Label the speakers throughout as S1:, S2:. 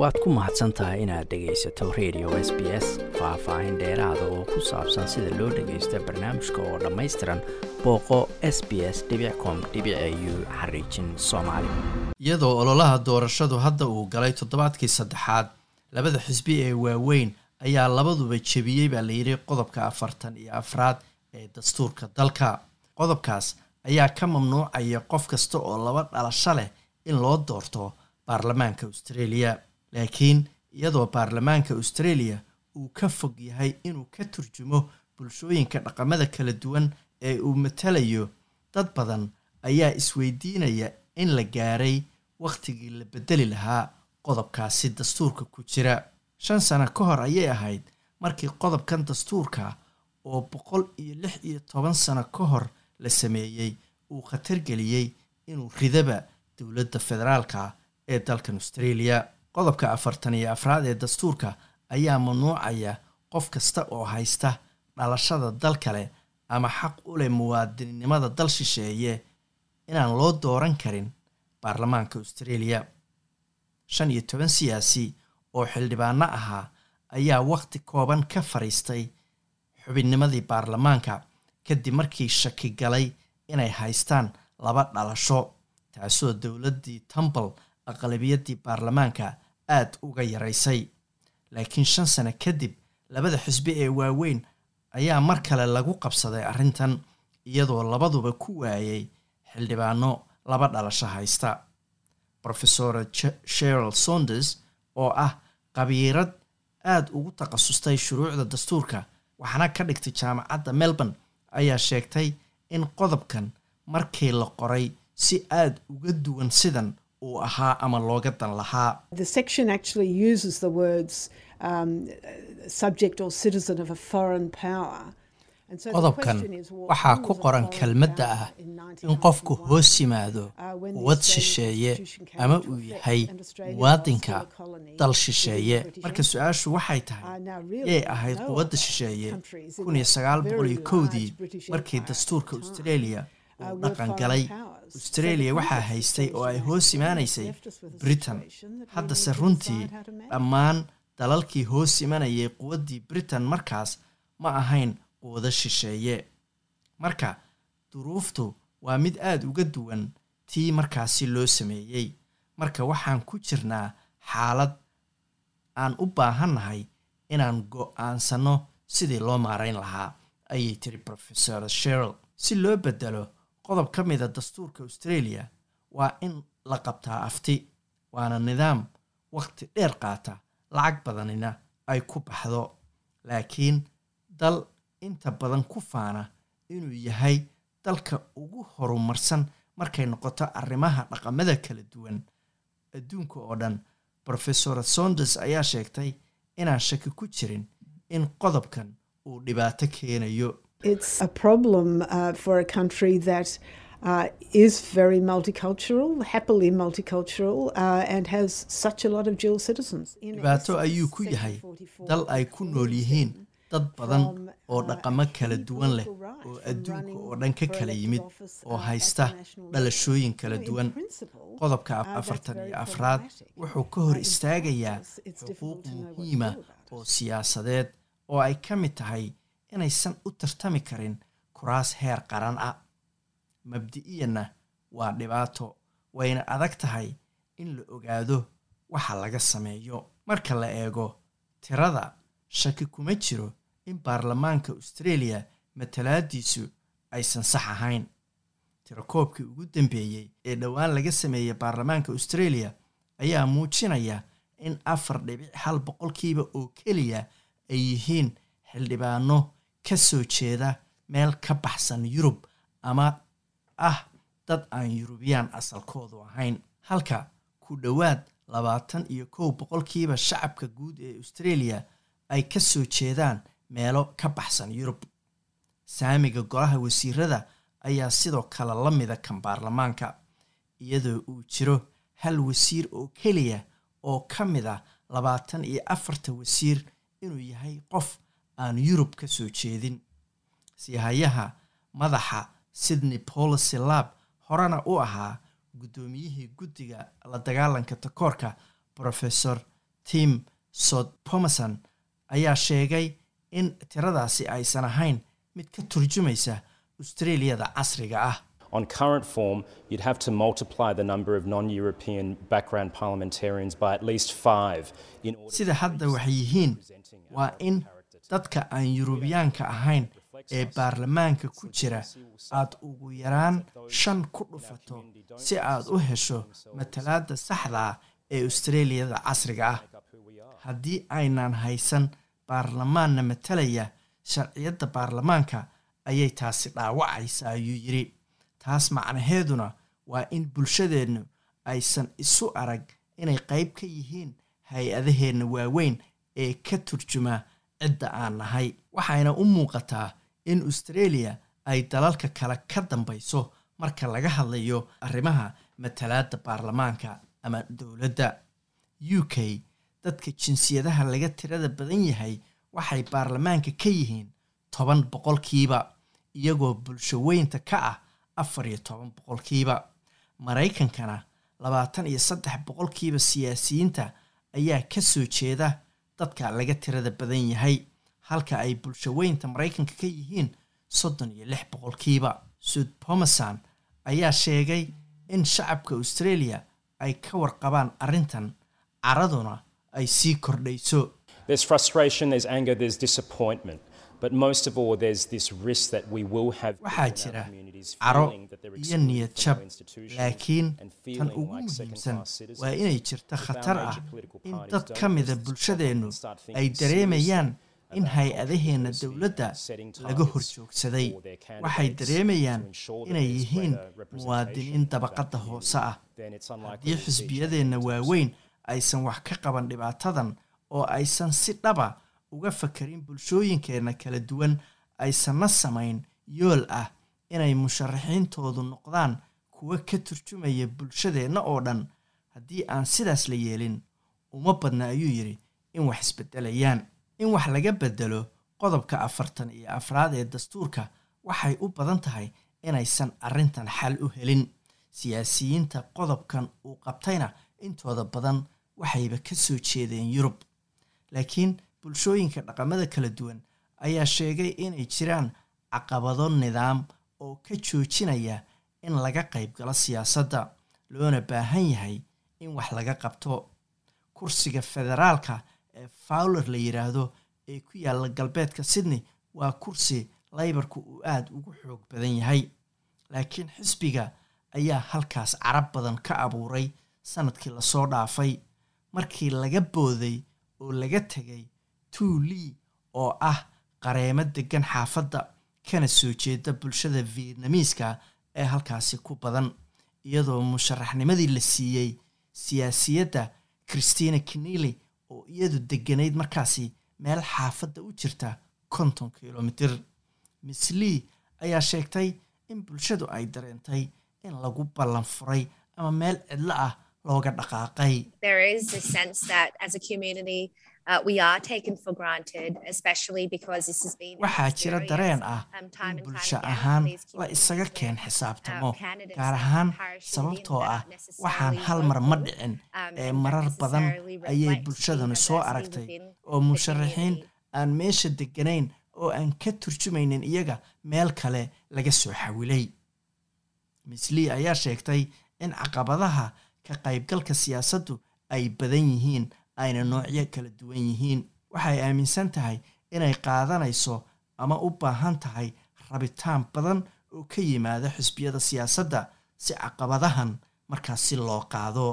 S1: waad ku mahadsan tahay inaad dhegaysato radio s b s faah-faahin dheeraada oo ku saabsan sida loo dhagaysto barnaamijka oo dhammaystiran booqo s b s com u xariijin soomaali. Iyadoo ololaha doorashadu hadda uu galay toddobaadkii saddexaad labada xisbi ee waaweyn ayaa labaduba jebiyey baa layidhi qodobka afartan iyo afraad ee dastuurka dalka. Qodobkaas ayaa ka mamnuucaya qof kasta oo laba dhalasho leh in loo doorto baarlamaanka australia laakiin iyadoo baarlamaanka australia uu ka fog yahay inuu ka turjumo bulshooyinka dhaqamada kala duwan ee uu matalayo dad badan ayaa isweydiinaya in la gaaray wakhtigii la bedeli lahaa qodobkaasi dastuurka ku jira. Shan sano ka hor ayay ahayd markii qodobkan dastuurka oo boqol iyo lix iyo toban sano ka hor la sameeyey uu khatar geliyey inuu ridaba dowladda federaalka ee dalkan australia qodobka afartan iyo afraad ee dastuurka ayaa mamnuucaya qof kasta oo haysta dhalashada dal kale ama xaq u leh muwaadinnimada dal shisheeye inaan loo dooran karin baarlamaanka australia. Shan iyo toban siyaasi oo xildhibaano ahaa ayaa wakhti kooban ka fadhiistay xubinnimadii baarlamaanka kadib markii shaki galay inay haystaan laba dhalasho taasoo dowladdii tumbal aqlabiyaddii baarlamaanka aada uga yaraysay. Laakiin shan sano kadib labada xisbi ee waaweyn ayaa mar kale lagu qabsaday arrintan iyadoo labaduba ku waayay xildhibaano laba dhalasho haysta. Rofesor sheryl saunders oo ah qabiirad aada ugu takhasustay shuruucda dastuurka waxaana ka dhigtay jaamacadda melbourne ayaa sheegtay in qodobkan markii la qoray si aada uga duwan sidan uu ahaa ama looga dan lahaa qodobkan waxaa ku qoran kelmadda ah in qofku hoos yimaado quwad shisheeye ama uu yahay muwaadinka dal shisheeye. Marka su'aashu waxay tahay yay ahayd quwadda shisheeye kun iyo sagaal boqol iyo kowdii markii dastuurka australia uu dhaqan galay australia waxaa haystay oo ay hoos imaanaysay britain. Haddase runtii dhammaan dalalkii hoos imanayay quwaddii britain markaas ma ahayn quwado shisheeye. Marka duruuftu waa mid aada uga duwan tii markaasi loo sameeyey. Marka waxaan ku jirnaa xaalad aan u baahannahay inaan go'aansano sidii loo maarayn lahaa ayay tiri rofesor sheryl si loo bedelo qodob ka mida dastuurka australia waa in la qabtaa afti waana nidaam wakhti dheer qaata. Lacag badanina ay ku baxdo laakiin dal inta badan ku faana inuu yahay dalka ugu horumarsan markay noqoto arrimaha dhaqamada kala duwan. Adduunka oo dhan rofesor saunders ayaa sheegtay inaan shaki ku jirin in qodobkan uu dhibaato keenayo
S2: Uh, is very multicultural, happily multicultural, uh, and has such a lot of dual citizens.
S1: dhibaato ayuu ku yahay? dal ay ku nool yihiin? dad badan oo dhaqamo kala duwan leh oo adduunka oo dhan ka kala yimid oo haysta dhalashooyin kala duwan. qodobka afartan iyo afraad wuxuu ka hor istaagayaa xuquuq muhiima oo siyaasadeed oo ay ka mid tahay inaysan u tartami karin kuraas heer qaran ah. Mabdi-iyanna waa dhibaato wayna adag tahay in la ogaado waxa laga sameeyo. Marka la eego tirada shaki kuma jiro in baarlamaanka australia matalaadiisu aysan sax ahayn. Tirakoobkii ugu dambeeyey ee dhowaan laga sameeyey baarlamaanka australia ayaa muujinaya in afar dhibic hal boqolkiiba oo keliya ay yihiin xildhibaano ka soo jeeda meel ka baxsan yurub ama ah dad aan yurubiyaan asalkoodu ahayn. Halka ku dhowaad labaatan iyo kow boqolkiiba shacabka guud ee australia ay ka soo jeedaan meelo ka baxsan yurub. Saamiga golaha wasiirada ayaa sidoo kale la mida kan baarlamaanka iyadoo uu jiro hal wasiir oo keliya oo ka mid ah labaatan iyo afarta wasiir inuu yahay qof aan yurub ka soo jeedin. Siihayaha madaxa sydney policy lab horena u ahaa guddoomiyihii guddiga la dagaalanka takoorka. Professor tim sod pomerson ayaa sheegay in tiradaasi aysan ahayn mid ka turjumaysa australiyada casriga ah.
S3: On current form, you'd have to multiply the number of non European background parliamentarians by at least five
S1: sida hadda waxay yihiin waa in dadka aan yurubiyaanka ahayn ee baarlamaanka ku jira aad ugu yaraan shan ku dhufato si aad u hesho matalaadda saxda ah ee australiyada casriga ah. Haddii aynaan haysan baarlamaanna matalaya sharciyadda baarlamaanka ayay taasi dhaawacaysa ayuu yidhi taas macnaheeduna waa in bulshadeennu aysan isu arag inay qayb ka yihiin hay'adaheenna waaweyn ee ka turjuma cidda aan nahay. Waxayna u muuqataa in australia ay dalalka kale ka dambayso marka laga hadlayo arrimaha matalaadda baarlamaanka ama dowladda. U k dadka jinsiyadaha laga tirada badan yahay waxay baarlamaanka ka yihiin toban boqolkiiba iyagoo bulsho weynta ka ah afar iyo toban boqolkiiba maraykankana labaatan iyo saddex boqolkiiba siyaasiyiinta ayaa ka soo jeeda dadka laga tirada badan yahay halka ay bulsho weynta maraykanka ka yihiin soddon iyo lix boqolkiiba. Sud pomerson ayaa sheegay in shacabka australia ay ka warqabaan arrintan caraduna ay sii kordhayso
S3: There's frustration, there's anger, there's disappointment. But most of all, there's this risk that we will have
S1: waxaa jira caro
S3: feeling that they're
S1: iyo
S3: excluded
S1: niyad
S3: from
S1: jab laakiin tan ugu muhiimsan waa inay
S3: our
S1: khatar ah in dad ka mida
S3: problem
S1: bulshadeennu ay dareemayaan in hay'adaheenna dowladda laga horjoogsaday. waxay dareemayaan inay yihiin muwaadiniin dabaqadda hoose ah. Haddii xisbiyadeenna waaweyn aysan wax ka qaban dhibaatadan oo aysan si dhaba uga fakarin bulshooyinkeenna kala duwan aysanna samayn yool ah inay musharaxiintoodu noqdaan kuwa ka turjumaya bulshadeenna oo dhan. Haddii aan sidaas la yeelin uma badna ayuu yidhi in wax isbedelayaan in wax laga bedelo qodobka afartan iyo afraad ee dastuurka waxay u badan tahay inaysan arrintan xal u helin. Siyaasiyiinta qodobkan uu qabtayna intooda badan waxayba ka soo jeedeen yurub. Laakiin bulshooyinka dhaqamada kala duwan ayaa sheegay inay jiraan caqabado nidaam oo ka joojinaya in laga qayb galo siyaasadda loona baahan yahay in wax laga qabto. Kursiga federaalka ee fowler la yidhaahdo ee ku yaalla galbeedka sydney waa kursi laybarku uu aada ugu xoog badan yahay laakiin xisbiga ayaa halkaas carab badan ka abuuray sannadkii la soo dhaafay. Markii laga booday oo laga tegay tuulii oo ah qareemo degan xaafadda kana soo jeeda bulshada vietnamiiska ee halkaasi ku badan iyadoo musharaxnimadii la siiyey siyaasiyadda christina kenely oo iyadu deganayd markaasi meel xaafadda u jirta konton kilomitir. Miss lee ayaa sheegtay in bulshadu ay dareentay in lagu ballan furay ama meel cidlo ah looga dhaqaaqay
S4: there is a sense that as a community uh, we are taken for granted, especially because this has been.
S1: waxaa jira dareen ah
S4: um,
S1: in bulsho ahaan la isaga keen xisaabtamo
S4: candidates
S1: gaar ahaan sababtoo ah waxaan hal mar ma dhicin
S4: um,
S1: ee marar badan ayay bulshadanu soo aragtay oo musharaxiin aan meesha deganayn oo aan ka turjumaynin iyaga meel kale laga soo xawilay. Miss lee ayaa sheegtay in caqabadaha ka qaybgalka siyaasaddu ay badan yihiin ayna noocyo kala duwan yihiin. Waxay aaminsan tahay inay qaadanayso ama u baahan tahay rabitaan badan oo ka yimaada xisbiyada siyaasadda si caqabadahan markaas si loo qaado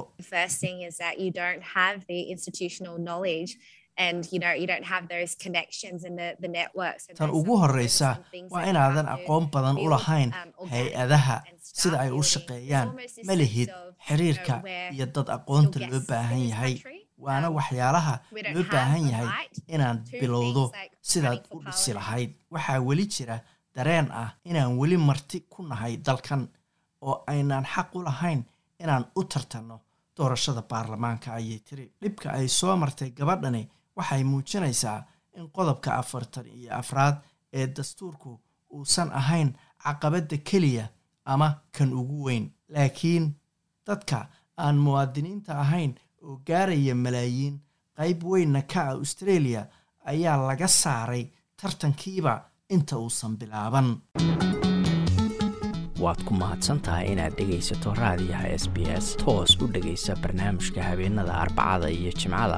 S1: Tan ugu horreysa
S4: things
S1: waa inaadan aqoon badan u lahayn
S4: um,
S1: hay'adaha sida ay u shaqeeyaan
S4: There's almost this
S1: ma lihid
S4: sense of, you know,
S1: xiriirka iyo dad aqoonta loo baahan yahay waana
S4: Um,
S1: waxyaalaha loo baahan yahay inaad
S4: to
S1: bilowdo sidaad u dhisi lahayd. Waxaa weli jira dareen ah inaan weli marti ku nahay dalkan oo aynaan xaq u lahayn inaan u tartanno doorashada baarlamaanka ayay tiri dhibka ay soo martay gabadhani waxay muujinaysaa in qodobka afartan iyo afraad ee dastuurku uusan ahayn caqabadda keliya ama kan ugu weyn. Laakiin dadka aan muwaadiniinta ahayn oo gaaraya malaayiin qayb weynna ka ah australia ayaa laga saaray tartankiiba inta uusan bilaaban.
S5: Waad ku mahadsantahay inaad dhegaysato raadiyaha s b s. Toos u dhegaysa barnaamijka habeenada arbacada iyo jimcada